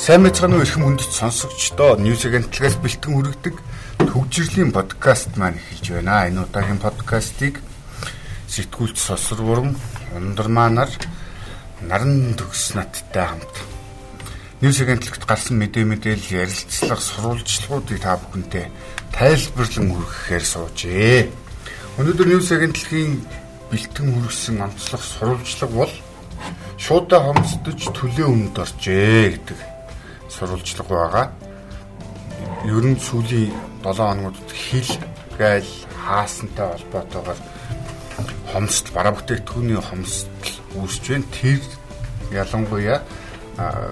Сайн мэцхан өрхөм хүндэт сонсогчдоо News Agent-аас бэлтгэн хүргэдэг төгжрлийн подкаст маань эхэлж байна. Энэ удаагийн подкастыг сэтгүүлч Сосор Бурам Ундар маанаар наран төгс надтай хамт News Agent-т гарсан мэдээ мэдээлэл ярилцлага сурвалжлагуудыг та бүхэнтэй тайлбарлан хүргэхээр суужээ. Өнөөдөр News Agent-ийн бэлтгэн хүргэсэн онцлог сурвалжлага бол шуудаа хомсдож төлөө өмнөд оржээ гэдэг сурвалжлага байгаа. Ер нь сүүлийн 7 хоногудад хил гайл хаасантай холбоотойгоор хомсдол бараа бүтээгдэхүүний хомсдол үүсэж байна. Тэр ялангуяа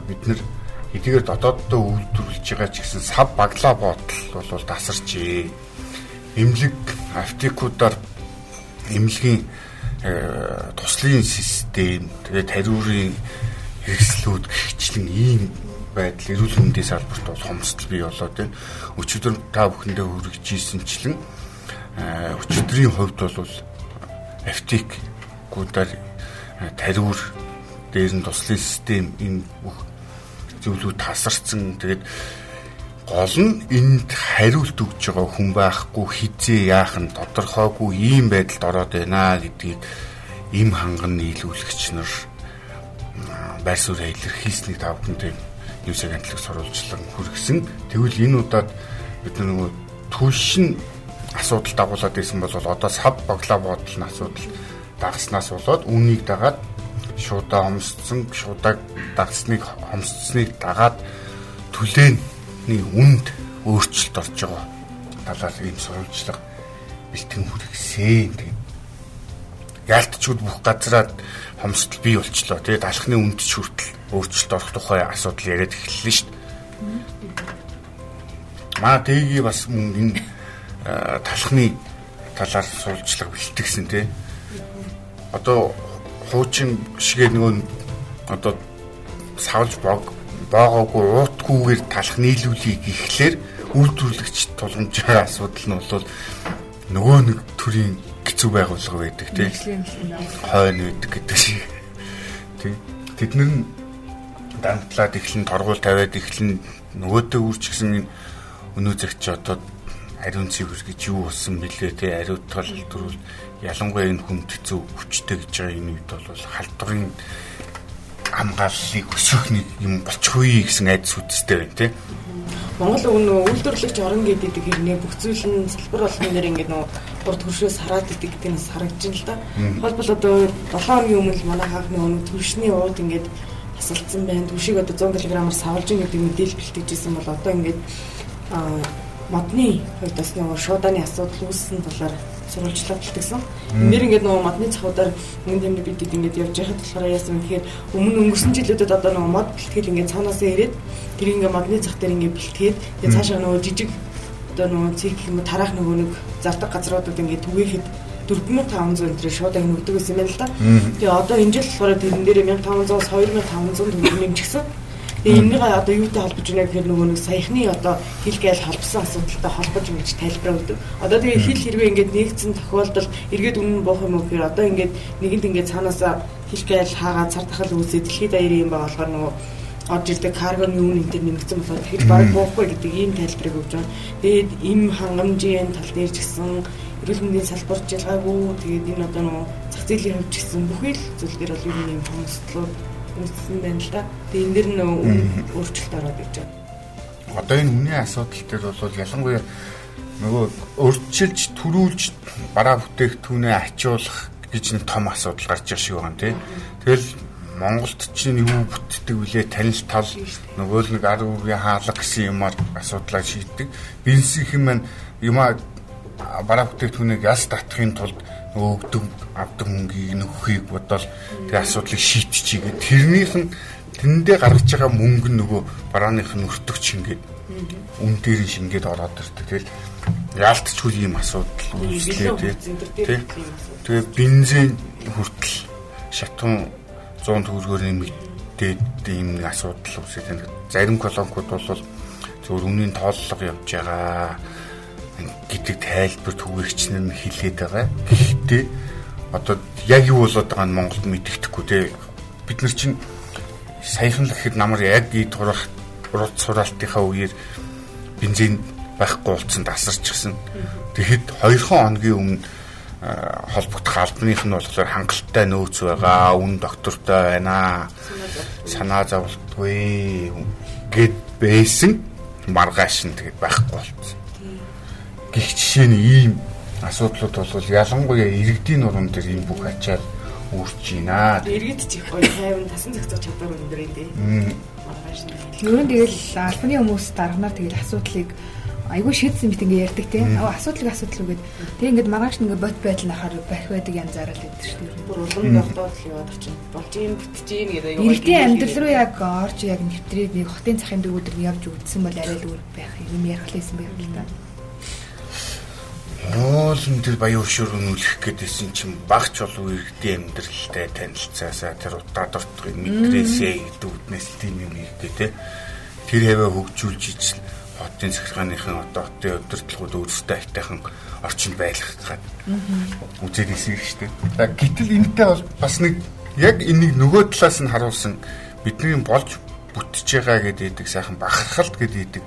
бид нар эдгээр дотооддоо үйлдвэрлэж байгаа ч гэсэн сав баглаа бодол бол тасарчээ. Имлэг автикуудаар имлэгийн э, туслын систем тэгээд тариурын хэрэгслүүд гихчлэн ийм байдал эрүүл мэндийн салбарт бол хомсдол бий болоод байна. Өчигдөр та бүхэндээ хүргэжсэн өчигдрийн хувьд бол аптек гуудаар тариур дээр нь туслын систем энэ бүх зүйлүүд тасарсан. Тэгээд гол нь энд хариулт өгж байгаа хүн байхгүй хизээ яах нь тодорхойгүй ийм байдалд ороод байна гэдгийг им ханган нийлүүлэгч нар байр суурь илэрхийлсэнийг та нүүсэг амтлаг сурвалжлан хүргэсэн. Тэгвэл энэ удаад бид нөгөө түлшин асуудал дагуулад байсан бол одоо сав баглаа бодол нь асуудал дагснаас болоод үүнийг дагаад шуудаа хомсцсон шуудаа дагсныг хомсцсныг дагаад түлээний үнд өөрчлөлт орж байгаа талаар ийм сурвалжлага бэлтгэн хүргэсэн. Тэгээд яалтчуд бүх газараа хомсдол бий болчлоо. Тэгээд алхны үнд ч хүртэл өөрчлөлт орох тухай асуудал яриад эхэллээ шүү дээ. Маа дэги бас мөн энэ талхны талаар сурвалжлага бэлтгэсэн тий. Одоо хуучин шигээ нөгөө одоо савлж бог боогоогүй уутгүйгээр талах нийлүүлгийг ихлээр үйлдвэрлэгч тулгамж байгаа асуудал нь бол нөгөө нэг төрлийн хэцүү байгууллага байдаг тийм хойно байдаг гэдэг. Шиг тийм тэд нар дантлаад эхлэн торгуул тавиад эхлэн нөгөөдөө үрчгсэн өнөө цагч одоо ариун цэвэр гэж юу болсон бэлээ те ариутгал төрүүл ялангуяа энэ хүнд хэцүү хүчтэй гэж байгаа энэ үед бол халдварын хамгааллыг өсөх нэг юм болчихгүй гэсэн айдас үстэй байна те Монгол үг нөө үйлдвэрлэгч орон гэдэг хэрнээ бүх зүйл нь салбар болгоны нэр ингээд нөө урд хөршөөс хараад идэг гэдэг нь харагдаж байна л да. Холбол одоо 7 хоногийн өмнө манай хаах нөө төвшний ууд ингээд тасалдсан байна. Түшиг одоо 100 кг-аар савлж ин гэдэг мэдээлэл бэлтгэжсэн бол одоо ингээд модны хувьд бас нөгөө шуудааны асуудал үүссэн талаар сурвалжлаад бэлтгэсэн. Нэр ингээд нөгөө модны цахуудаар мөнгө тэмдэг бидэд ингээд явж байхад болохоор яасан юм гэхээр өмнө өнгөрсөн жилүүдэд одоо нөгөө мод бэлтгэл ингээд цаанаасаа ирээд тэр ингээ модны зах дээр ингээ бэлтгээд тэгээ цаашаа нөгөө жижиг одоо нөгөө цэг юм тараах нөгөө нэг зардаг газруудад ингээ түгээхэд 4500 энэ шууд ингэ өгдөг гэсэн юм байна л да. Тэгээ одоо энэ жил болохоор тэрэн дээр 1500-аас 2500 төгрөг нэмчихсэн. Тэгээ энэнийг одоо юутай холбож байна гэхээр нөгөө нэг саяхны одоо хил гайл холбосон асуудалтай холбож ингэж тайлбар өгдөг. Одоо тэгээ хил хэрвээ ингэж нэгдсэн тохиолдолд эргээд өмнө буух юм уу гэхээр одоо ингэж нэгэнт ингэ цаанаасаа хил гайл хаагаа цар тахал үүсээ дэлхийд аярын юм байгаа болохоор нөгөө орж ирдэг каргоны үн энэ төр нэмэгдсэн болохоор тэгж бараг буухгүй гэдэг ийм тайлбарыг өгж байгаа. Тэгээд им хангамжийн тал дээр ч гэсэн эрүүл мэндийн салбарт жилгаагүй тэгээд энэ одоо нөө зах зээлийн хувьд ч гэсэн бүхий л зүйл дээр бол ер нь юм хомсдлууд үүссэн байна л да. Тэгээд энэ дэр нөө өөрчлөлт ороод ирж байгаа. Одоо энэ үнийн асуудал дээр бол ялангуяа нөгөө өрчилж төрүүлж бараа бүтээгдэхүүнээ ачуулах гэж нэг том асуудал гарч шиг байгаа юм тий. Тэгэл Монголд чинь юу бүтдэг вүлээ танил тал нөгөө л нэг ар үргийн хаалга гэсэн юмар асуудлаа шийддэг. Бизнесийн маань юма бараа бүтээгдэхүүнийг яс татахын тулд өгдөг авдаг мөнгийг нөхөхийг бодоод тэгээ асуудлыг шийдчихийгээ тэрнийх нь тэндээ гаргаж байгаа мөнгө нь нөгөө барааных нь өртөгч ингээд үн дээр нь шингээд ороод ирдэг. Тэгэл яалтчгүй ийм асуудал үүслээ тий. Тэгээ бензин хүртэл шатун 100 төгрөгөөр нэмэгдээд ийм асуудал үүсэж байна. Зарим колонкууд бол зөвхөн үнийн тооллого явж байгаа гэдэг тайлбар түгээгч нь хэлээд байгаа. Гэхдээ одоо яг юу болоод байгаа нь Монголд мэддэхгүй те бид нар чинь саяхан л гэхэд намар яг ий турах урд сураалтынхаа үеэр бензин байхгүй болцсон тасарчихсан. Тэгэхэд 2 хоногийн өмнө холбогдох албаных нь болохоор хангалттай нөөц байгаа, үн доктортой байна. Санаа зовлтгүй гэд байсан маргааш нь тэгээд байхгүй болцсон. Гэх жишээ нь ийм асуудлууд бол ялангуяа иргэдийн нуруунд дээр ийм бүх ачаал үүрч байна. Иргэд чих гоё тайван тасан зохицох чадвар өндөр юм дээ. Маргааш нь. Ер нь тэгэл албаны хүмүүс дарганаар тэгэл асуудлыг айгүй шийдсэн мэт ингээ ярьдаг те. Асуудлыг асуудал үгээд тэг ингээд маргааш ингээ бот байдал нахаар барих байдаг янзаараа л гэдэг шүү дээ. Бүр улам дордоод л яваад чинь болж юм бүтэж юм гэдэг аюул. Иргэдийн амьдрал руу яг орж яг нэвтрээд нэг хотын цахын дөрвөөр явж үдсэн бол арай л өөр байх юм ярих лээсэн байх л та. Оолн тэр баян өшөөр өнүүлэх гэдээсэн чинь багч болов иргэдийн амьдралтай танилцаасаа тэр удаа дортгыг мэдрээсээ гэдэг үднээс тийм юм гэ тэ. Тэр хэвээ хөгжүүлж ижил хотын захиргааныхан одоо хотын удирдлагууд өөрсдөө айтайхан орчинд байлгах гад. Үзээд ирсэн шүү дээ. Гэтэл энэтэй бол бас нэг яг энийг нөгөө талаас нь харуулсан бидний болж бүтэж байгаа гэдэг сайхан бахархалт гэдэг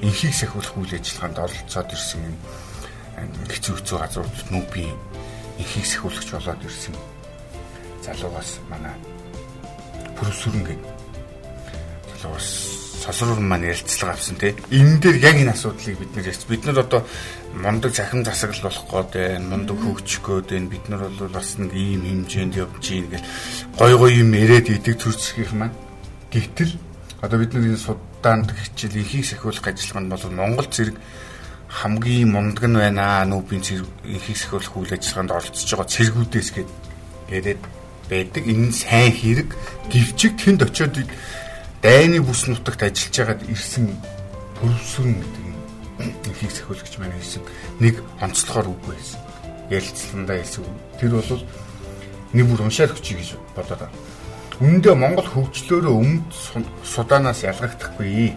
инхийг сахиулах үйл ажиллагаанд оролцоод ирсэн юм хэцүү хэцүү газрууд нүби инхийг сахиулагч болоод ирсэн залуугаас манай пүрсүрэн гэдэг залуугаас сосруур маань ярилцлага авсан тий. Энэ дээр яг энэ асуудлыг бид нэр. Бид нар одоо мундаг захим засаглал болох гээд байна. Мундаг хөгжих гээд байна. Бид нар бол бас нэг ийм хэмжээнд явж гин гэл гой гой юм яриад идэг төрцгийнх маань. Гэвтэл одоо бид нар энэ судаанд хичээл ихийг сахиулах ажиллагаанд бол Монгол зэрэг хамгийн мундаг нь байна. Нүүбийн зэрэг ихийг сахиулах үйл ажиллагаанд оролцож байгаа цэргүүдээс гээд байдаг. Энэ сайн хэрэг гівчиг тэнд очиод дайны бүс нутагт ажиллаж байгаад ирсэн төрөвсүн гэдэг ихийг сахиулагч маань хэлсэн нэг онцлохоор үгүй байсан. Ярилцлагандаа хэлсэн. Тэр бол нэг бүр уншаад өгчий гэж бодоод байна. Үүндээ Монгол хөгжлөөрөө өмнөд Суданаас ялгахдаггүй.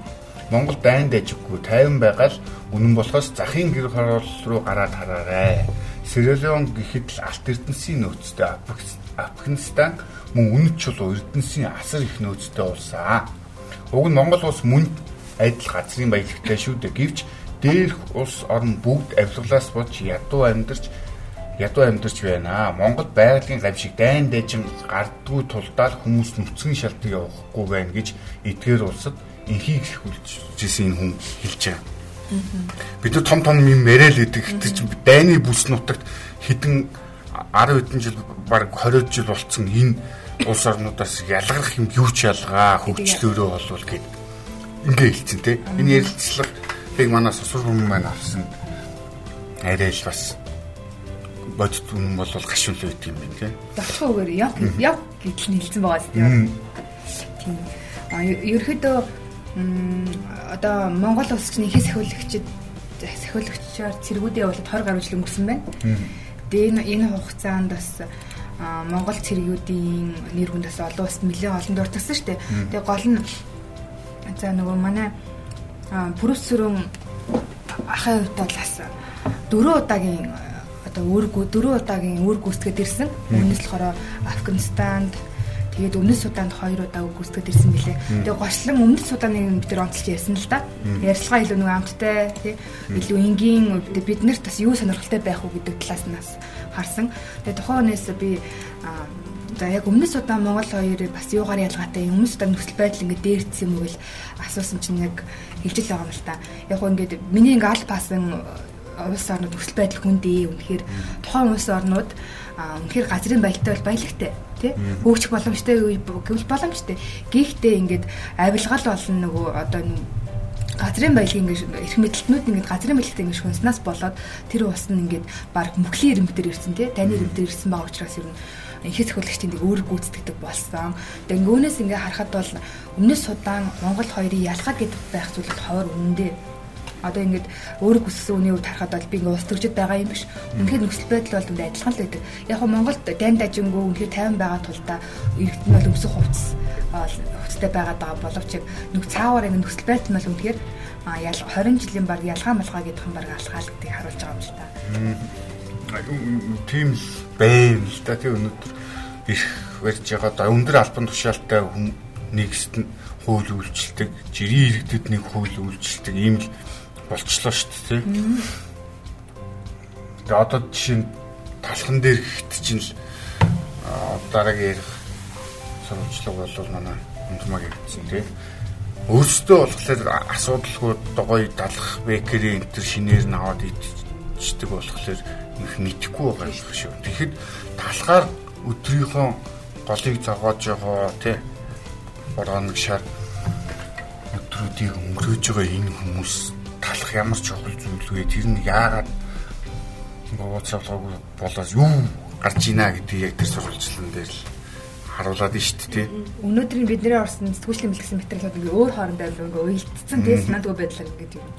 Монгол дайнд ажиггүй тайван байгаа л үнэн болохоос захын гэр хороол руу гараад хараарай. Сэрэлон гэхэд л алт эрдэнсийн нөөцтэй Афганистан мөн үнэт чулуу эрдэнсийн асар их нөөцтэй улсаа. Уг нь Монгол улс мөн адил газрын баялагтай шүү дээ. Гэвч дээрх улс орн бүгд авилгалаас болж ядуу амьдарч ядуу амьдарч байна. Монгол байгалийн гавшиг дайн дайжин гардггүй тулдаал хүмүүс нүцгэн шалтгаан явахгүй байна гэж эдгээр улсад инхийг хүлжсэн энэ хүн хэлж байгаа. Бид нар том том юм идэг гэдэг чинь дайны бүс нутагт хэдэн 10 хэдэн жил баг 20 жил болцсон энэ улс орнуудаас ялгарх юм юу ч ялгаа хөгжлөөрөө болвол гэд ингээ хэлсэн те. Энэ ярилцлагыг манай сосур хүмүүс маань авсан. Арай л бас бодит үнэн бол гашуул байт юм байна те. Багчхаагаар яг яг гэдэл нь хэлсэн байгаа тийм тийм. А ерөөдөө одоо Монгол улс чинь ихээс сахиулагчид сахиулагчаар цэргүүдээ явуулаад 20 гаруй жил өнгөрсөн байна. Тэгээ энэ хугацаанд бас Монгол цэргүүдийн нэр хүндээс олон улсад нэлээд олон дуртагсан шүү дээ. Тэгээ гол нь за нөгөө манай пүрүсүрэн ахын хувьд бол бас дөрөв удаагийн одоо үүрэг дөрөв удаагийн үүрэг гүйцэтгэд ирсэн. Өмнөс болохоор Афганистанд тэгээд өмнөс Суданд хоёр удаа гүйцэтгэд ирсэн билээ. Тэгээд гочлон өмнөс Суданыг бид нэр онцлж ярьсан л да. Ярьцлага илүү нэг амттай тий илүү энгийн бид нарт бас юу сонирхолтой байх уу гэдэг талаас нь бас харсан. Тэгээ тухайн хүнээс би за яг өмнөс удаа Монгол хоёрыг бас юугаар ялгаатай өмнөс удаа нөхцөл байдал ингээд дээрдсэн юм уу гэл асуусан чинь яг хэлжил байгаа юм л та. Яг гоо ингээд миний ингээд аль пасан улс орнууд нөхцөл байдал хүндээ үнэхээр тухайн улс орнууд үнэхээр газрын баялтай бол баялагтай тий хөгжих боломжтой гэвэл боломжтой. Гэхдээ ингээд авилгал болон нөгөө одоо газрын баялагын ингээд эрх мэдэлтнүүд ингээд газрын баялагтай ингээд шунснаас болоод тэр ус нь ингээд баг мөхлийн ирэмбдэр ирсэн тий таны ирэмбдэр ирсэн байгаа учраас ер нь ихэд хөлөгчдийн өөр гүйцэтгэдэг болсон. Тэгээ нөгөөнөөс ингээ харахад бол өмнөс судаан Монгол хоёрын ялгаа гэдэг байх зүйл ховор үнэндээ одоо ингээд өөрөө хүссэн үний үед харахад бол би ингээд ус төржид байгаа юм биш. Үнэхээр нөхцөл байдал бол үндэ адилхан л байдаг. Яг нь Монголд дайнд дажингөө үнэхээр 50 байгаа тулдаа иргэд нь бол өмсөх хувцас хувцастай байгаад байгаа боловч нүг цаавар ингээд нөхцөл байдал нь бол үнэхээр ял 20 жилийн баг ялгаа малгаа гэдэг юм баг алхаа л гэдгийг харуулж байгаа юм шиг та. Тийм л байм л та тий өнөөдөр их барьж байгаа да өндөр албан тушаалтай нэгст нь хууль үйлчлдэг, жирийн иргэдэд нэг хууль үйлчлдэг ийм л болчлоо шүү дээ. Тэгээ одоо жишээ нь талхан дээр гэхэд чинь л дараагийн ярих сурвалжлага бол манай Унтмаг гэсэн тийм. Өөрсдөө болохоор асуудалгүй догой далах бекерийн энэ төр шинээр наваад идчихдэг болохоор их мэдхгүй байгаа юм шүү. Тэгэхэд талхаар өдрийнхөө голыг зогоож байгаа тий бороо нэг шар өдрүүдийг өнгөрөөж байгаа энэ хүмүүс талах ямар чухал зүйл вэ? Тэр нь яагаад бовооц авлагаагүй болоос юу гарч ийна гэдэг яг тэр сурвалжлан дээр л харуулад нь шүү дээ. Өнөөдөр бидний орсон сэтгүүлчлийн бэлтгэсэн материалууд ингээ өөр хоорондоо ингээ уялдсан тийм санаагүй байдлаар ингээ юм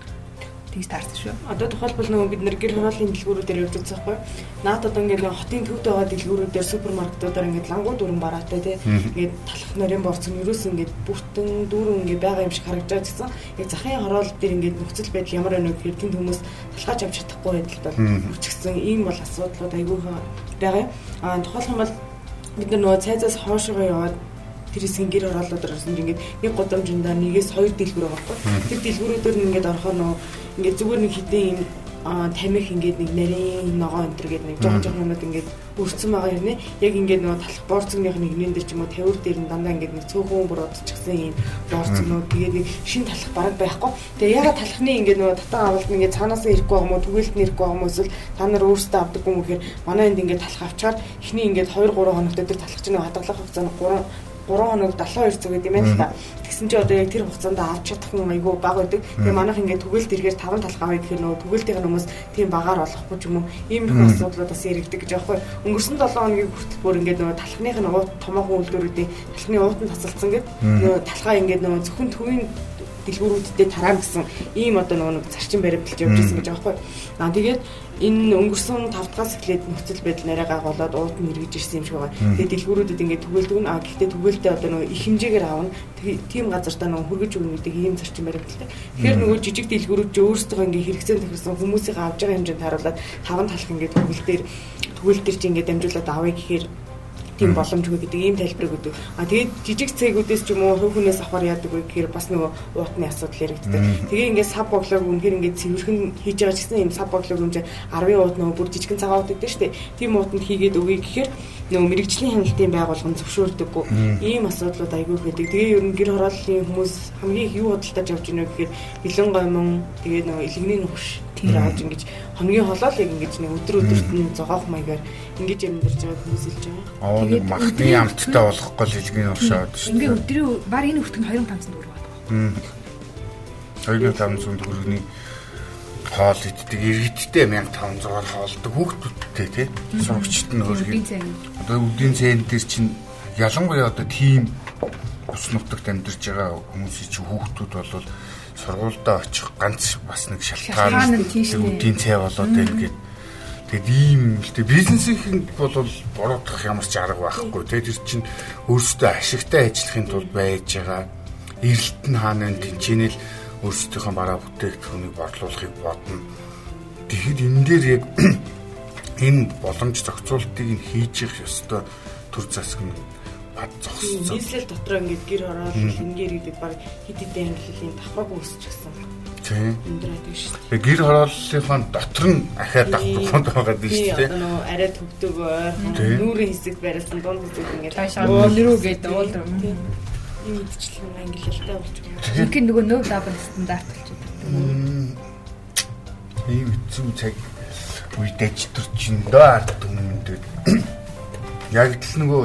тэгж таарсан шүү. Одоо тухайлбал нөгөө бид нэр гэр хорооллын дэлгүүрүүдээр явж байгаа байхгүй. Наад одоо ингээд хотын төвд байгаа дэлгүүрүүдээр супермаркетуудаар ингээд лангууд өрн бараатай тий. Ингээд талах нарийн борц нь ерөөс ингээд бүтэн дүүрэн ингээд байгаа юм шиг харагдаж байсан. Яг захын хороол дээр ингээд нөхцөл байдал ямар байна вэ гэхээр тэнд хүмүүс талхаач авч чадахгүй байдалд бол өчгсөн ийм бол асуудлууд айгүйхан байгаа. Аа тухайлбал бол бид нар нөгөө цайзаас хоошоо яваад тэр хэсгийн гэр хорооллууд орсон ингээд нэг годамжиндаа нэгээс хоёр дэлгүүр байгаа байхгүй. Тэр дэлгүүрүүдээр ингээд орохоор нөгөө ингээд зүгээр нэг хитэн юм тамих ингээд нэг нарийн ногоо энэ төр гэдэг нэг жоохон жоохон юмуд ингээд өрцөн байгаа юм нэ. Яг ингээд нөгөө талах борцгоных нэг нэн дээр ч юм уу тавир дээр нь дандаа ингээд нэг цөөхөн бүр одчихсан юм борцгонууд тэгээд нэг шин талах бараг байхгүй. Тэгээ ягаад талахны ингээд нөгөө татан авалт ингээд цаанаас нь ирэхгүй байгаа юм уу түгэлт нь ирэхгүй байгаа юм уу эсвэл та нар өөрсдөө авдаг юм уу гэхээр манай энд ингээд талах авчаар эхний ингээд 2 3 хоногт дээр талах чинь хадгалах хугацаа нь 3 3 хоног 7200 гэдэг юм байна л та. Тэгсэн чинь одоо яг тэр хугацаанд авч чадах хүн айгүй бага байдаг. Тэгээ манайх ингээд түгэлт эргээр 5 талхаа авъя гэхээр нөгөө түгэлтийн хүмүүс тийм багаар болохгүй ч юм уу. Иймэрхүү асуудлууд бас яригддаг гэж аахгүй. Өнгөрсөн 7 хоногийн хүртэл бүр ингээд нөгөө талхных нь уут томоохон үйлдвэрүүдийн талхны уутанд тасалсан гэдэг. Нөгөө талхаа ингээд нөгөө зөвхөн төвийн дэлгүүрүүдэд тараа гэсэн ийм одоо нөгөө зарчим баримталж явж ирсэн гэж байгаа байхгүй. Аа тэгээд энэ өнгөрсөн 5 дахаас эхлээд нөхцөл байдал нарай гагуулад уут нь эргэж ирсэн юм шиг байгаа. Тэгээд дэлгүүрүүдэд ингээд түгэлдэг нь аа гэхдээ түгэлдээ одоо нөгөө их хэмжээгээр аавна. Тийм газартаа нөгөө хөргөж өгнө гэдэг ийм зарчим баримталтай. Тэгэхээр нөгөө жижиг дэлгүүрүүд ч өөрсдөө ингээд хэрэгцээнд тохирсон хүмүүсийн авж байгаа хэмжээнд харуулад таван талх ингээд түгэлдээр түгэлдэр чи ингээд дамжуулаад авъя гэхээр тийм боломжгүй гэдэг ийм тайлбарыг өгдөг. А тэгээд жижиг цэгүүдээс ч юм уу хувь хүнээс авахар яадаг вэ гэхээр бас нөгөө уутны асуудал яригддаг. Тэгээ ингээд сав боглог үнэхээр ингээд цэвэрхэн хийж байгаа ч гэсэн ийм сав боглог үнэ 10 уут нөгөө бүр жижигэн цагаан уут гэдэг шүү дээ. Тийм уутанд хийгээд өгье гэхээр нөгөө мэрэгжлийн хяналтын байгууллага нь зөвшөөрдөггүй. Ийм асуудлууд айгүй байдаг. Тэгээ ер нь гэр хорооллын хүмүүс хамгийн их юу худалдаж авч ийнө гэхээр бэлэн гомон тэгээ нөгөө илэгний нухш тэр авч ингэж хоногийн холоо л яг ингэж нэг өдөр өдөрт нь зогоох маягаар ингэж амьдарч байгаа хүмүүс илж байгаа. Аа нэг махны амттай болохгүй л илгийн уршаад шүү. Ингээ өдрийн баг энэ хүртэн 2500 төгрөг байна. 2500 төгрөгийн хоол иддэг. Иргэдтэй 1500-аар хоолдог. Хүүхдүүдтэй тий сурагчд нь өөрхий одоо үдийн цэн дээр чинь ялангуяа одоо тийм ус нутагт амьдарч байгаа хүмүүсийн чинь хүүхдүүд бол сургуультай очих ганц бас нэг шалтгаан үдийн цай болоод байна гэд. Тэгэд ийм л тэг бизнесийн бол боруудах ямар ч арга байхгүй. Тий тэр чинь өөрсдөө ашигтай ажиллахын тулд байж байгаа. Эрэлт нь хаана тэнцэнэл өөрсдийнхөө бараа бүтээгдэхүүнийг борлуулахыг бодно. Тэгэхэд энэ дээр яг энэ боломж зохицуултыг нь хийж явах ёстой төр засаг нь бад зогссон. Нийслэл дотор ингээд гэр ороод ингээд гэдэг баг хэд хэдэн ангиллын давхраг үүсчихсэн. Тийм. Өндрөөдөг шүү дээ. Гэр хорооллынхон дотор нь ахаад тухайд байгаа дээ шүү дээ. Одоо арай төгдөг ойрхон нүүрийн хэсэг барьсан дунд хэсэг ингээд уул рүү гэдэг уул руу. Ийм мэдчлэн англи хэлтэй байгаа. Нэг нөгөө нөө дабл стандарт болчиход байна. Ийм хэцүү цаг үед ажтурч ин дөө ард түмэндээ. Яг л нөгөө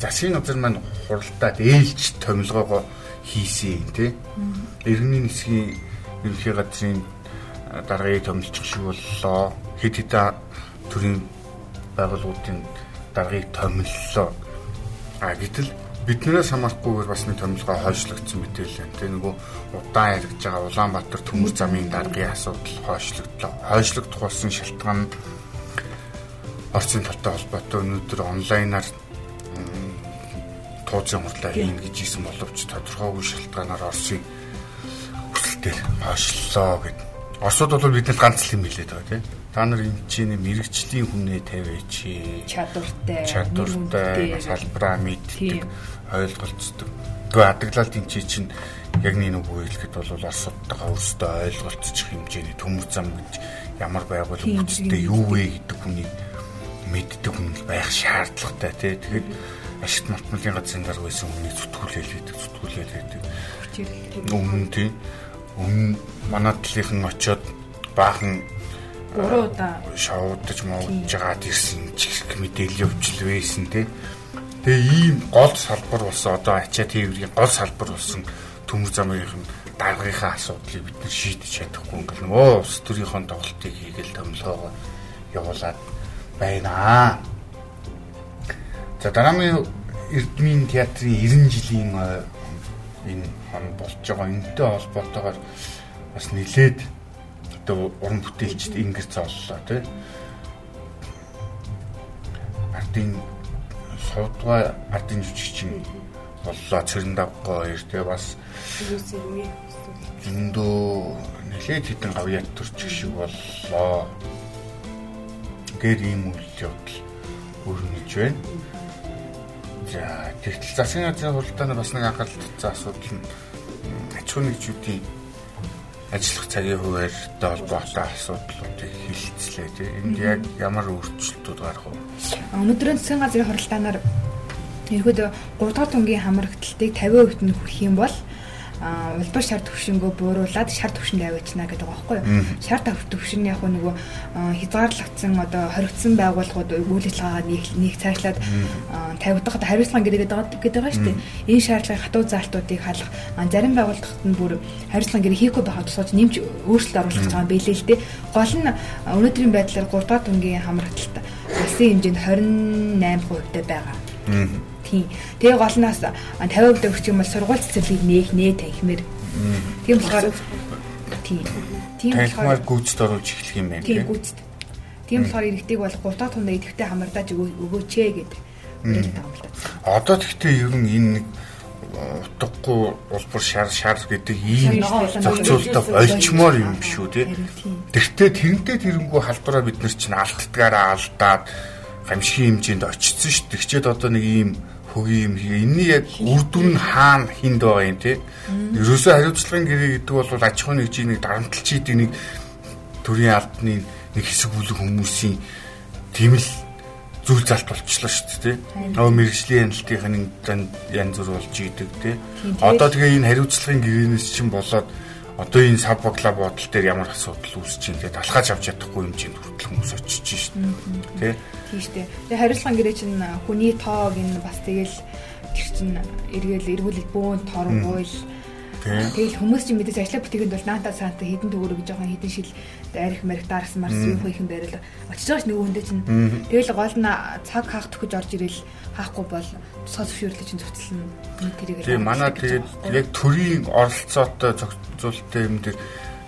засгийн газар маань хуралдаад ээлж томилгоогоо хийсэн тий. Иргэний нисгийн ерөнхий газрын даргыг томилчих шиг боллоо. Хэд хэдэн төрлийн байгууллагуудын даргыг томиллоо. А гэтэл биднээс хамаарахгүйгээр бас нэг томилгоо хойшлогдсон мэтэл байна. Тэ нөгөө удаан яригдж байгаа Улаанбаатар төмөр замын даргын асуудал хойшлогдлоо. Хойшлогдох болсон шалтгаан орчин талтай холбоотой өнөөдөр онлайнаар тууцын хурлаа хийн гэж исэн боловч тодорхойгүй шалтгаанаар Оросын хүсэлтээр хойшлоо гэд. Оросууд бол бидэнд ганц л юм хэлээд байгаа тийм. та нар энэ чинь мэрэгчлийн хүнээ тавиач чадвартай чадвартай салбараа мэддэг ойлголцдог. Гэхдээ адаглалт энэ чинь яг нэг үг хэлэхэд бол Оросдтойгоо өөрсдөө ойлголцчих хэмжээний төмөр зам гэж ямар байгууллага үүсдэг юу вэ гэдэг хүнийг мэддэг хүн байх шаардлагатай тий. Тэгэхэд ашигт малтмалын газрын дарга байсан хүний зүтгүүлэл гэдэг зүтгүүлэл гэдэг. Өмнө тий. Өмнө манай талынхан очоод баахан гурван удаа шоудаж мовж жагаад ирсэн чих мэдээлэл явуулж байсан тий. Тэгээ ийм гол салбар болсон одоо ачаа тээврийн гол салбар болсон төмөр замын даргынхаа асуудлыг бид нар шийдэж чадахгүй ингээл нөгөө улс төрийнхөө тоглолтыг хийгээл томлоогоо явуулаад байна. За дараагийн Эрдмийн театрын 90 жилийн энэ хон болж байгаа энэтэй холбоотойгоор бас нилээд одоо уран бүтээлчд ингэр зооллоо тий. Ардын содгой ардын жүжигчин боллоо цэрэндавгоо хоёр тий бас зөндөө нэлээд хитэн гавьяат төрчих шиг боллоо. Гэр ийм үйл явдал өрнөж байна. За тэгтэл засгийн газрын хуралдааны бас нэг анхаарал татсан асуудал нь аж ахуй нэгжүүдийн ажиллах цагийн хуваарьтай холбоотой асуудлуудыг хилцлээ тийм энд яг ямар өөрчлөлтүүд гарах вэ? Өнөөдрийн засгийн газрын хуралдаанаар ерөөдөө 3 дахь тунгийн хамрагдалтыг 50% нь хүрэх юм бол улбар шар төвшингөө бууруулад шар төвшөнд аваачна гэдэг байгаа байхгүй юу. Шар төвшин яг нөгөө хязгаарлагдсан одоо хоригдсан байгууллагууд үйл ажиллагаагаа нэг цаашлаад 50 дахь хариуцлага гэрээгээд байгаа гэдэг байгаа шүү дээ. Энэ шаардлагын хатуу заалтуудыг халах зарим байгууллагт нь бүр хариуцлага гэрээ хийхгүй байхад тусгаж нэмж өөрчлөлт оруулах гэж байгаа байлээ л дээ. Гол нь өнөөдрийн байдлаар 3 дахь тунгийн хамрагталт улсын хэмжээнд 28% тай байгаа. Тийм. Тэгээ голноос 50% өгч юм бол сургууль цэцэрлэгийг нээх нэ танхимэр. Тийм болохоор тийм. Тийм болохоор гүйцэд оруулж эхлэх юм байна. Тийм гүйцэд. Тийм болохоор иргэдэг бол 3 дахь тундаа идэвхтэй хамардаж өгөөч ээ гэдэг. Одоо тэгтээ ер нь энэ нэг утгагүй улбар шар шар гэдэг ийм зохицуултаа олчмоор юм биш үү те. Тэгтээ тэрнтэй тэрэнгүү халдвараа бид нар чинь алдтгаараа алдаад гамшигын хэмжээнд очсон шүү. Тэгчээд одоо нэг ийм хөгийн юм хий. Энийний яг үр дүн нь хаана хинд байгаа юм те. Ерөөсөө хариуцлагын гэрээ гэдэг бол аж ахуйн нэгжийн нэг дарамтлчидын нэг төрийн албаны нэг хэсэг бүлэг хүмүүсийн тийм л зүйл залт болчихлоо шүү дээ. Нөгөө мэрэгжлийн хяналтынхаа нэг янз бүр болж идэг те. Одоо тэгээ энэ хариуцлагын гэрээнээс чинь болоод одоо энэ сав багла бодол дээр ямар асуудал үүсэж байна гэдэг алхаж авч чадахгүй юм чинь хүртэл хүмүүс очиж шít. Тэ? Тийм дээ. Тэгээ хариуцлагын гэрээ чинь хүний тоог энэ бас тэгэл тэр чинь эргээл эргүүлэл бөөн торгуул Тэгэл хүмүүс чинь мэдээж ажлаа бүтээгэнд бол наата саанта хідэн төгөрөг жоохон хідэн шил арих марих дарс марс юу хийх юм байрал очиж байгаа ш нөгөө хүндээ чинь. Тэгэл гол нь цаг хаах төхөж орж ирэл хаахгүй бол тусгай зөвшөөрлөж чинь зохицлно тэрийг Тийм манай тэгээд яг төрийн оролцоотой зохицуулттай юм дээр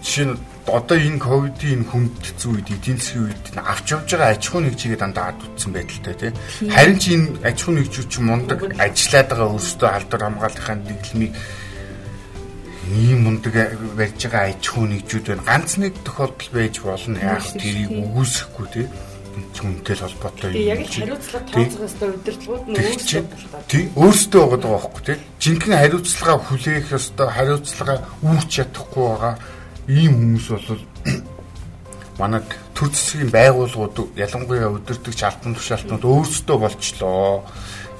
жишээ нь одоо энэ ковидын хүндцэн үед эдийн засгийн үед авч явж байгаа аж ахуй нэгжигээ дандаа ад утсан байдалтай тийм харин ч энэ аж ахуй нэгжүүд чинь мундаг ажиллаад байгаа өөрсдөө алдар хамгааллынхаа дэглэмийг ийм мундаг барьж байгаа аж ахуй нэгжүүд байна. Ганц нэг тохиолдол байж болно. Яг тэрийг үгүйсэхгүй тийм хүнтэй л холбоотой юм. Яг хариуцлага тооцох ёстой удирдлагууд нь өөрсдөө тий өөрсдөө байгаа байхгүй тий. Жинхэнэ хариуцлага хүлээх ёстой, хариуцлага үүрч чадахгүй байгаа ийм хүмүүс бол манай төр засгийн байгууллагууд ялангуяа удирдахч албан тушаалтнууд өөрсдөө болчлоо.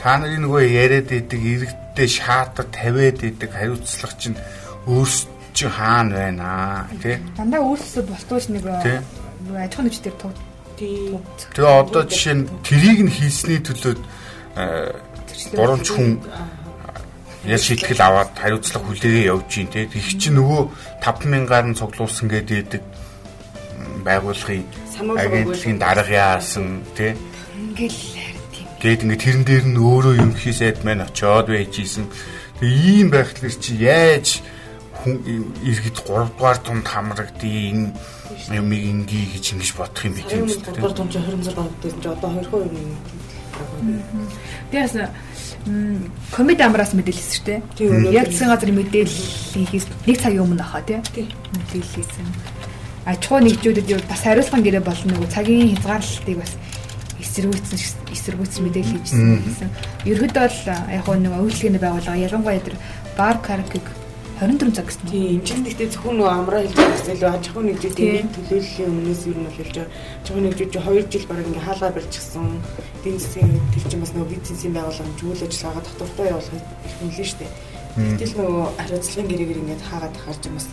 Та нарын нөгөө яриад идэг иргэдтэй шаатар тавиад идэг хариуцлага чинь өөрсдөө чи хаана байна тий? Дандаа өөрсдөө болтооч нэг аж ахуй нэгжээр туг тэгээ одоо жишээ нь трийг нь хийсний төлөө гурамч хүн ял шийтгэл аваад хариуцлага хүлээгээ явж гин тий их чи нөгөө 5000-аар нь цуглуулсан гэдэг байгууллагын агентлагийн дарга яасан тий ингээл Тэгэд ингээ тэрэн дээр нь өөрөө юм хийсэд мэн очоод байж исэн. Тэгээ ийм байхлаар чи яаж иргэд 3 дугаар тунд хамрагдъя энэ юмыг инgi гэж ингэж бодох юм бид юм шүү дээ. 3 дугаар тунд 26 гавьтай ч одоо 2% юм. Тэгээс комеди амраас мэдээлсэн шүү дээ. Яг засгийн газрын мэдээллийнхээс нэг цагийн өмнө ахаа тий. Мэдээлсэн. аж ахуй нэгжүүдэд бас хариуцлага гэрээ болно нөгөө цагийн хязгаарлалтыг бас эсэргүүцсэн эсэргүүцсэн мэдээлэл хийжсэн. Ерөнхийдөө бол яг нэг үйлчлэгээний байгууллага ялангуяа тэр бар каркиг 24 цаг гэсэн. Тийм, энэ гэхдээ зөвхөн нөгөө амраа хэлж байсан илүү аж ахуй нэгжүүдийн төлөөллийн өмнөөс юу нь хэлж байгаа. Аж ахуй нэгжүүд 2 жил бараг ингээ хаалгаа барьчихсан. Эдийн засгийн тэр чинь бас нөгөө бизнесийн байгууллага зүйл ажиллагаа дотоортой явуулах шүү дээ. Гэтэл нөгөө хариуцлагын гэрээгээр ингээд хаагаад харж бас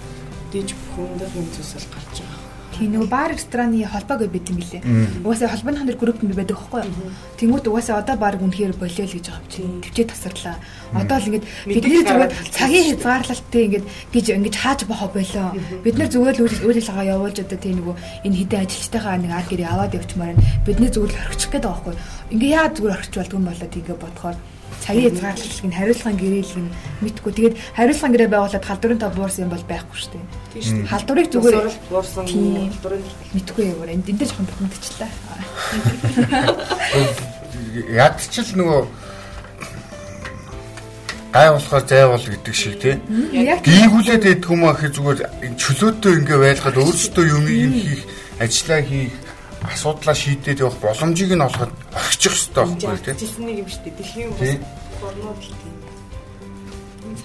диж бүхэндээ юм зүйлс бол гарч Тийм нөгөө бар рестораны холбоог бид юм билээ. Угаасаа холбооны хандар групп нь байдаг байхгүй юу? Тэнгүүт угаасаа одоо баг үнэхээр болио л гэж байгаа юм чинь. Төвчээ тасарлаа. Одоо л ингээд бидний зүгээр цагийн хязгаарлалтыг ингээд гэж ингэж хааж бохоо болоо. Бид нар зүгээр л үйл ажиллагаа явуулж одоо тийм нөгөө энэ хідэн ажилчтайхаа нэг ард гэрээ аваад явчмаар бидний зүгээр л орхичих гээд байгаа байхгүй юу? Ингээ яа зүгээр орхиж болдгүй юм болоод ингээ бодохоор цагийн хязгаарлалтыг нь хариуцлагын гэрээлэг нь мэдгүй. Тэгээд хариуцлагын гэрээ байгуулад халдварын тав буурсан юм бол байхгүй шүү дээ. Тийм шүү. Халдварыг зүгээр буурсан халдварын мэдгүй юм. Энд дээр жоохон бухимдчихлаа. Яд ч л нөгөө гай болохоор зайвал гэдэг шиг тий. Гийгүүлээд идэх юм аа гэхэд зүгээр чөлөөтэй ингээ байлгаад өөрсдөө юм хийх ажиллаа хийх асуудлаа шийдээд явах боломжийг нь олоход орчих хэрэгтэй байхгүй тийм. Жилсэн нэг юм шүү дээ. Дэлхийн бас борнууд л тийм.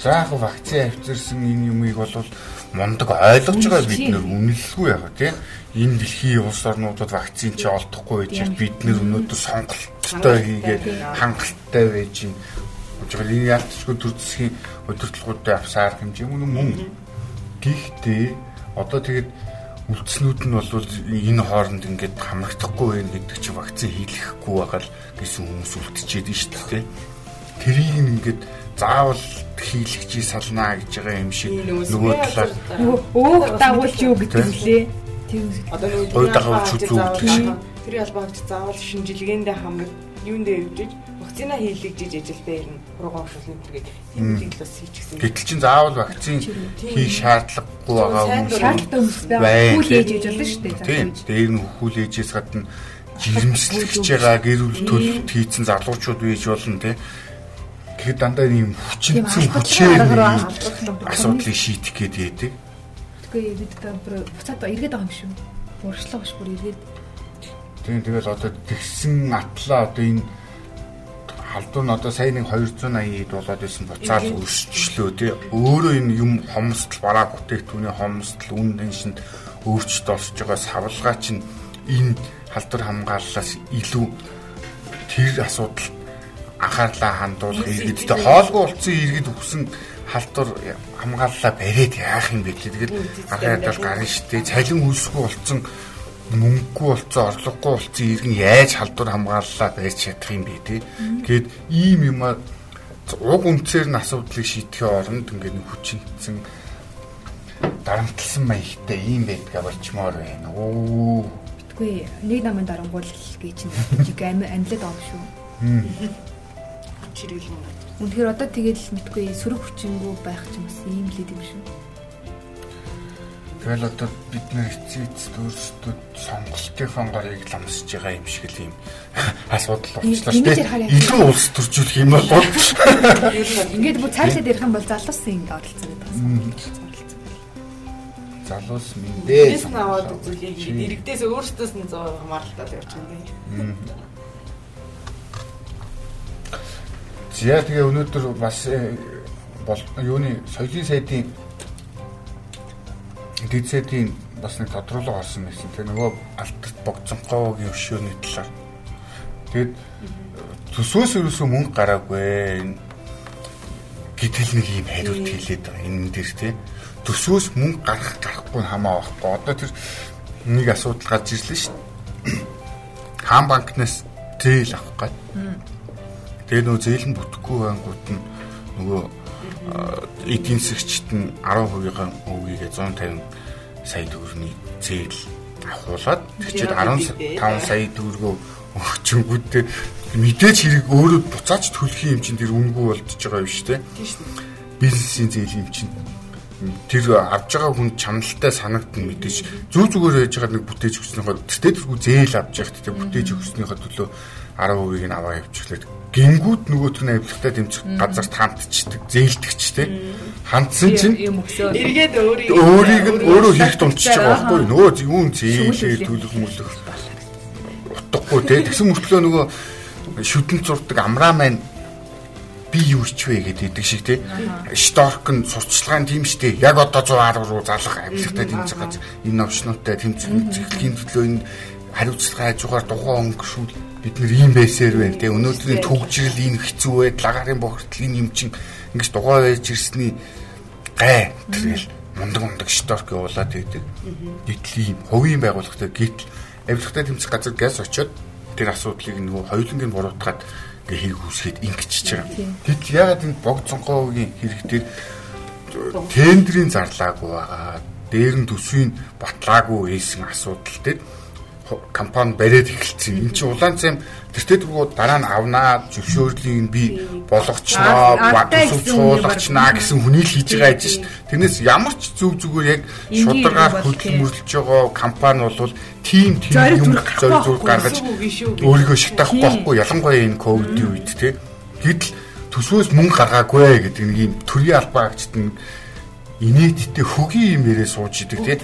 За яг вакцины авчирсан энэ юмыг бол мундаг ойлгож байгаа бид нэр үнэлэхгүй яг тийм. Энэ дэлхийн улс орнуудад вакцин чи олдохгүй байж бид нэр өнөөдөр сонголттой хийгээд хангалттай байж юм. Жишээл энэ ялцчгүй төр засгийн удирдлагуудад авсаар хэмжээ мөн гэхдээ одоо тэгээд үлдснүүд нь бол энэ хооронд ингээд хамрагдахгүй байх гэдэг чинь вакцин хийлгэхгүй байгаа л гэсэн хүмүүс үлдчихэд нь шүү дээ. Тэрийг ингээд заавал хийлгэж салнаа гэж байгаа юм шиг нөгөө талаар өөх дагуулж юу гэдэг лээ. Одоо нөгөө дагуулж үзүү гэдэг шиг. Тэр ялбаагч заавал шинжилгээндээ хамраг юундээ явж вакцина хийлгэж ажилдаа ирнэ. Уруугаа өвшүүлнэ гэдэг тийм үгийг л бас хийчихсэн. Гэтэл чин заавал вакцин хийх шаардлагагүй байгаа хүмүүс шаардлагатай хүмүүс байгаа. Хүл ээж болно шүү дээ. Тийм. Дээр нь хүл ээжээс гадна жирэмслэгч байгаа гэр бүл төлөвт хийцэн залуучууд байж болно тийм. Тэгэхээр дандаа ийм хүчинцэн хүчээр асуудлыг шийдэх гээд яадаг. Тэгэхгүй бид одоо буцаад эргээд байгаа юм шүү. Буршлаа гош бүр эргээд. Тийм тэгэл одоо тэгсэн атлаа одоо энэ халдвар нь одоо сая нэг 280 ид болоод байсан буцаал өсчлөө тий. Өөрөө энэ юм хомсдол бараа бүтээгдэхүүний хомсдол үн тэншинд өөрчлөлт олсож байгаа савлгаа чинь энэ халдвар хамгааллаас илүү тэр асуудал анхаарлаа хандуулах иргэдтэй хоолгүй болсон иргэд өгсөн халдвар хамгааллаа бариад яах юм бэ. Тэгэл анхаарал бол гарна штэ. Цалин үлсгүй болсон мөнгөгүй болцсон орлогогүй болцсон иргэн яаж халдвар хамгааллаа байж чадах юм бэ те. Гээд ийм юм а уг үнцээр нь асуудлыг шийдэхээ оронд ингээд хүчинтсэн дарамтлсан маягтай ийм байдгаа болчмоор байна. Оо. Битгүй нэг намын дарангуул гэж чинь амьлаад байгаа шүү. Чиргэлэн. Үнэхээр одоо тэгэл мэдгүй сөрөг хүчингүү байх ч юм бас ийм л юм шүү. Тэгэл одоо бид нэр эцэг эцэд өөрсдөө сонголтынхон гарыг ламсж байгаа юм шиг л юм асуудал болчихлоо шүү дээ. Илүү улс төржүүлэх юм бол ингээд бүр цаашлаад ярих юм бол залуусан ингэ оролцсон гэдэг байна. Залуус мэндээ. Бис наваад үзүүлээ. Иргэдээс өөрсдөөс нь 100% хамааралтай явж байгаа юм. За тэгээ өнөөдөр бас э, юуны соёлын сайдын дэдсэдийн бас нэг тодруулга орсон байсан. Тэгээ нөгөө алдарт богцонхоогийн өшөөний талаар. Тэгэд төсөөс ерөөсөө мөнгө гараагүй. Гэтэл нэг юм хариулт хэлээд байгаа. Энэ дээр тий. Төсөөс мөнгө гарах гарахгүй хамаа байхгүй. Одоо тэр нэг асуудал гарч ирлээ шүү дээ. Хаан банкнаас зээл авах гээд. Тэгээ нөгөө зээл нь бүтэхгүй байнгут нь нөгөө эдийн засгчд нь 10%-ийн өвгийгээ 150 сая төгрөгийн зээл авахуулаад тэгчээд 15 сая төгрөгөө өгчөнгүүдтэй мэдээж хэрэг өөрөө буцааж төлөх юм чинь тэр үнгүй болчихж байгаа юм шүү дээ. Бизнесийн зээл юм чинь. Тэр авж байгаа хүн чаналтай санагдсан мэдээж зүг зүгээр байж байгаа нэг бүтээж өгснөөхөө тэртээ тэргүй зээл авч явах тэр бүтээж өгснөөхөө төлөө 10%-ийг нь аваа явчихлаа гингүүд нөгөөт нь авилгатай тэмцэх газарт хандчихдаг, зээлдэгч те. Хандсан чинь эргээд өөрийг нь өөрөө хийх тунцж байгаа байхгүй. Нөгөө юун зээлээ төлөх мөлөх утгагүй те. Тэгсэн мөртлөө нөгөө шүдэн зурдаг амраа маань би юу ч вэ гэдэг шиг те. Шторк нь сурчлагын тийм штэ. Яг одоо 110 руу залах авилгатай тэмцэх газар. Энэ новчнуудтай тэмцэхлийн төлөө энэ хариуцлага хажуугаар дугуй өнгөшүүл бид нэр ийм байсаар байна те. Өнөөдрийн төгжрэл энэ хэцүү байд. Лагарын бохирдол энэ юм чин ингэж дугаа байж ирсний гай тэгэл мундаг мундаг шторк явуулаад байдаг. Гэтэл ийм хувийн байгууллагатай. Гэтэл авилгатай тэмцэх газар газ очиод тэр асуудлыг нөгөө хоёулангийн буруутгаад ингээ хэрэг үүсгээд ингэчихэж байгаа. Гэтэл ягаад энэ богд цонхоогийн хэрэг дээр тендерийн зарлаагүй байгаа. Дээр нь төсвийн батлаагүй ийсэн асуудал дээр компани бариад эхэлсэн. Энд чинь улаан цайм тэртээ түргүү дараа нь авнаа зөвшөөрлийн би болгочноо, батсууч суулгачнаа гэсэн хүний л хийж байгаа гэж шүү дээ. Тэрнээс ямар ч зөв зүгээр яг шударгаар хөдөлмөрлөж байгаа компани бол тийм тийм юм зориг зураг гаргаж өөрийгөө шатахгүй байхгүй ялангуяа энэ ковидын үед те. Гэтэл төсвөөс мөнгө гаргаагүй гэдэг нэг юм төрийн албаагчд нь инээдтэй хөгийн юм ярээ сууж идэг те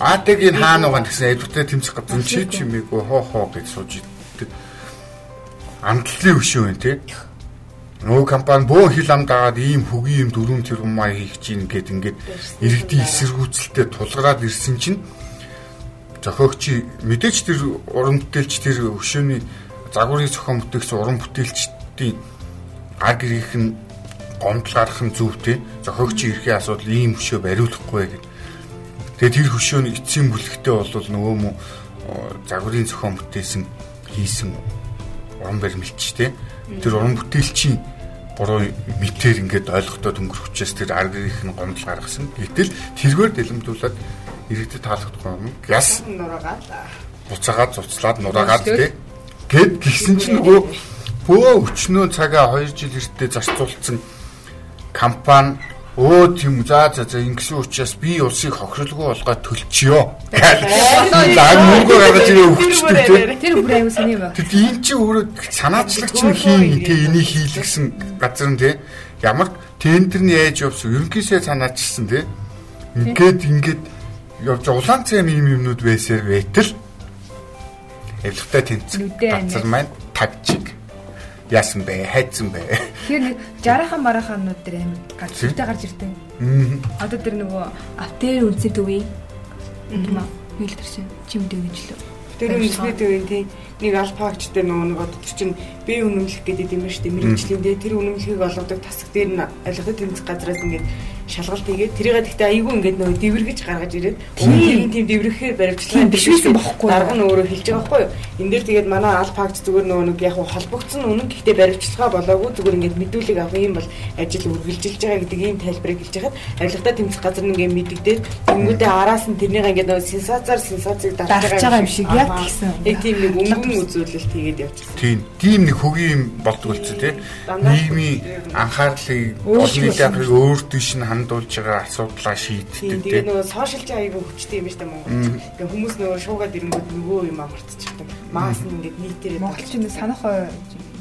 Энэ хаана байгаа гэсэн эдвэртэй тэмцэх газар чи чимээгүй хоо хоо гэж сууж идэг. Амтлалын өшөө байна тий. Нөгөө компани бөөн хил ам дагаад ийм хөгийн юм дөрөв тэрбум маа хийх чинь гээд ингээд иргэдийн эсэргүүцэлтэд тулгараад ирсэн чинь зохиогч мэдээч тэр уран бүтээлч тэр өшөөний загварын зохион бүтээгч уран бүтээлчдийн аг ирэх нь гомдол гарах нь зөвтэй зохиогч ирэхийн асуудал ийм өшөө бариулахгүй гэдэг Тэгээд тэр хөшөөний эцсийн бүлэгтээ бол нөгөө мө загварын зохион бүтээсэн хийсэн уран баримлч те тэр уран бүтээлчийн буруу мэтэр ингээд ойлгохтой өнгөрөх учраас тэр аргийнх нь гомдол гаргасан. Гэтэл тэргээр дэлэмдүүлээд иргэдэд таалагдахгүй юм. Нураагаад буцаагаад цуцлаад нураагаад те гэд гисэн чинь нөгөө бөө өчнөө цагаа 2 жил эртээ зарцуулсан компани Өө тийм за за за ингэсэн учраас би улсыг хохирлгүй болгоод төлчихё. Лаг мөнгө гаргаж ирээ өгчдөг тийм. Тэр бүр аюу саний ба. Тэд эн чи өөрөө санаачлагч нь хийн тий энийг хийлгсэн газар нь тий. Ямар тендерний ээж явсан ерөнхийсээ санаачсан тий. Ингээд ингээд явж улаан цайм юм юмнууд байсаар байтал авилгатай тэнцэх газар маань тавчиг яасан бэ? Хайцсан бэ? Тэгэхээр 60-хан мараханууд дээр амар гарч ирдэг гарч ирдэг. Одоо тэр нөгөө автер үнсэн төвийн юм аа. Хэл тэр чинь чимдээ гэж лөө. Тэр үнсний төвийн тий нэг алфаагчтай нөгөө нэг одоо чинь бие үнэмлэх гэдэг юм шүү дээ. Мэргэжлийн дээ тэр үнэмлэхийг олгодог тасаг дээр нь ойлгоход тэмцэх газраас ингээд шалгалт хийгээд тэрийг гэхдээ айгүй ингээд нөгөө дэвэргэж гаргаж ирээд өмнө тийм. дэврэхээр баримтчилгаа биш байсан бохоггүй дарга нь өөрөө хэлж байгаа байхгүй юу энэ дээр тэгээд манай алфагч зүгээр нөгөө нэг яг холбогдсон үнэн гэхдээ баримтчилгаа болоогүй зүгээр ингээд мэдүүлэг авах юм бол ажил үргэлжилж байгаа гэдэг ийм тайлбарыг хэлж хахад авилгатаа тэмцэх газар нь ингээд мэддэгдээд тэнгүүдээ араас нь тэрнийг ингээд нөгөө сенсацаар сенсацыг дарж байгаа юм шиг яг гэсэн. Яг тийм нэг өнгөн үзүүлэлт хийгээд явчихсан. Тийм тийм нэг хөгийн юм болдгоо л тий нийгмийн анхаарлыг олон нийтийн анхаарлыг өөртөө шин хандуулж байгаа асуудлаа шийддэг тийм. Тэгээ нөгөө сошиалч аягүй хүчтэй юм ба штэ Монгол. Тэгээ хүмүүс нөгөө шуугаад ирэнгүүт нөгөө юм амарцчихдаг. Маас нь ингээд нийтээрээ монголчин санах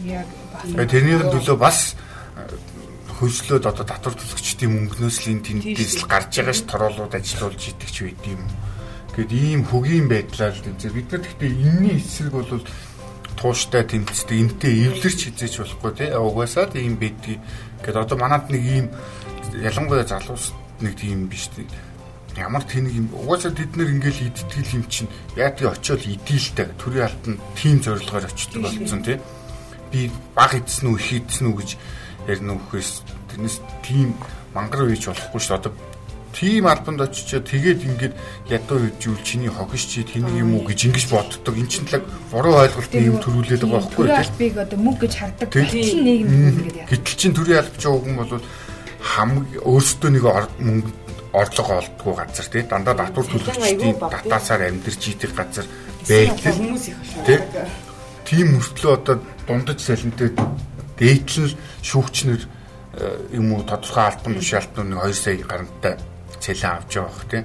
яг бас тэрний төлөө бас хөлслөөд одоо татвар төлөгчдийн мөнгнөөс л энэ тэндээс л гарч байгаа ш тороолууд ажилуулж идэг ч байд юм. Гэт ийм хөгийн байдлаар л үзээ. Бид нар гэхдээ энэний эсрэг бол тууштай тэмцдэг энтэй эвлэрч хизээч болохгүй тий. Угаасаа тийм байдгийг. Гэт одоо манад нэг ийм ялангуяа залуус нэг тийм биш тийм ямар тэнэг юм. Угаасаа бид нэр ингээл идтгэл юм чинь яа тий очиод идэлтэй төрийн алтан тийм зорилгоор очдог болсон тий. Би баг идсэн үү их идсэн үү гэж ярина үхээс тэрнээс тийм мангар үйж болохгүй шүү дээ. Одоо тийм албанд очичоо тэгээд ингээд ядуу үжүүл чиний хогш чи тэнийг юм уу гэж ингэж боддог. Эн чинь талаг буруу ойлголт юм төрүүлээд байгаа байхгүй тийм албыг одоо мөнгө гэж хардаг гэтэл нийгэм ингээд яа. Гэтэл чин төрийн албач хүн бол хамгийн өөрсдөө нэг мөнгө орлого олдгоо газар тий. Дандаа татвар төлөгчдийн татаасаар амьдарч идэх газар байдаг хүмүүс их шүү. Тийм мөртлөө одоо дундаж салентэй дээдлэн шүүгчнэр э, юм уу тодорхой альбан тушаалтнууд нэг 2 сая гарантай цалин авч байгаа бох тий.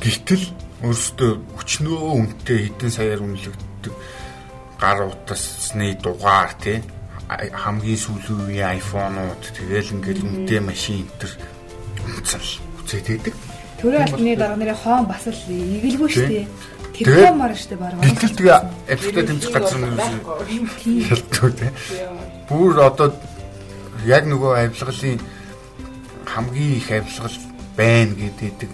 Гэтэл өөрсдөө өчнөө үнэтэй хэдэн саяар үнэлэгддэг гар утасны дугаар тий хамгийн сүүлийн үеийн iPhone-ууд тэгэл ингээл үнэтэй машин энэ төр үнцэн үзээд байдаг. Төрөө алтны дараа нэрээ хоон бас л игэлгүй шүү дээ. Телефон маар шүү дээ баг. Гэтэл тэгээ аппликейшн тэмцэх газар нь шалтгаан тий. Бүр одоо яг нөгөө авилгалын хамгийн их авилгал байна гэдэг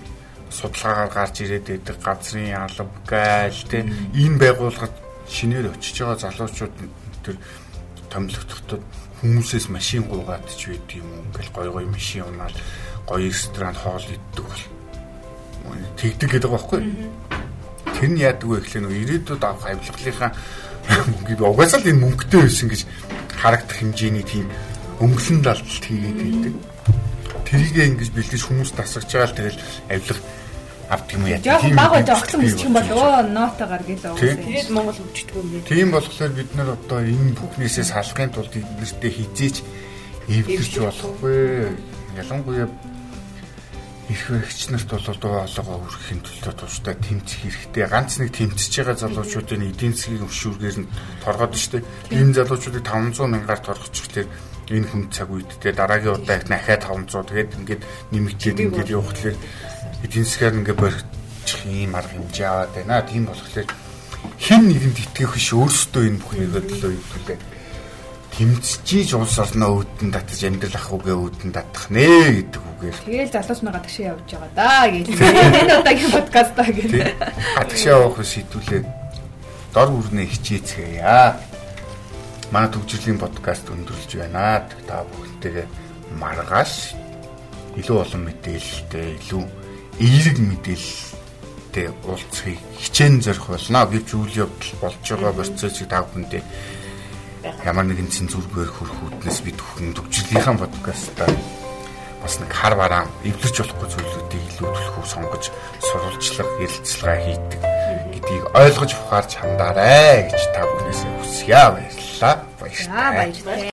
судалгаагаар гарч ирээд байдаг газрын алба гайл тий энэ байгууллагад шинээр очиж байгаа залуучууд тэр томилогдоход хүмүүсээс машин гуугаад ч байд юм ингээл гой гой машин унаал гоё ресторан хоол иддэг бол тэгдэг гэдэг байхгүй. Тэр нь яадаг вэ гэхлээр ирээдүйд авах авилгалынхаа мөнгөд угаасаа л энэ мөнгөтэй байсан гэж харагдах хэмжээний тийм өнгөлн далдалт хийгээд байдаг тэрийгээ ингэж бэлдэж хүмүүс тасагч байгаа л тэгэл авилга авдаг юм яа. Яг баг байж огцон үсчих юм бол өө нотогоор гэлээ. Тэгээд Монгол хөгждөг юм. Тийм болохоор бид нар одоо энэ бүхнээсээ салахын тулд эднэртээ хизээч эвдэрч болохгүй. Ялангуяа их хэрэгч нарт бол одоо олгоо өргөхийн төлөө тусдаа тэмцэх хэрэгтэй. Ганц нэг тэмцэж байгаа залуучуудын эдийн засгийн өвшүүргээр нь торгоод штэ. Энэ залуучуудыг 500 мянгаар торгочих тэр энэ хүн цаг үед те дараагийн удаа их дахиад 500 тэгээд ингээд нэмэгдээд ингээд явах тэгэхээр эдийн засгаар ингээ барьчих юм арга хэмжээ аваад байна. Тийм болохоор хэн нэгэнд итгэх биш өөрсдөө энэ бүхнийг төлөө итгэлээ тэмцэж улс орноо үүдэн татаж амьдрал ах үгээ үүдэн татах нэ гэдэг үгээр. Тэгээл залуус маа гадагшаа явж байгаа да гэж. Энэ удаагийн подкаст та гэж. Гадагшаа явах шийдвүлээ дор үрнэ хичээцгээе. Манай төвчрлийн подкаст өндөрлж байна. Та бүхэнтэйгээ маргааш илүү олон мэдээлэлтэй илүү эерэг мэдээлэлтэй уулзахыг хичээн зорих болно гэж үйл явдал болж байгаа процессыг та бүхэндээ ямар нэгэн цензургээр хүрэх үүднээс бид бүхэн төвчлийнхаа подкастаа бас нэг хар бараа эвлэрч болохгүй зүйлүүдийг илүү төлөхөв сонгож сурвалжлага ярилцлага хийдэг гэдгийг ойлгож ухаарч хандаарай гэж та бүхнээс хүсье. Баярлалаа. Баярлалаа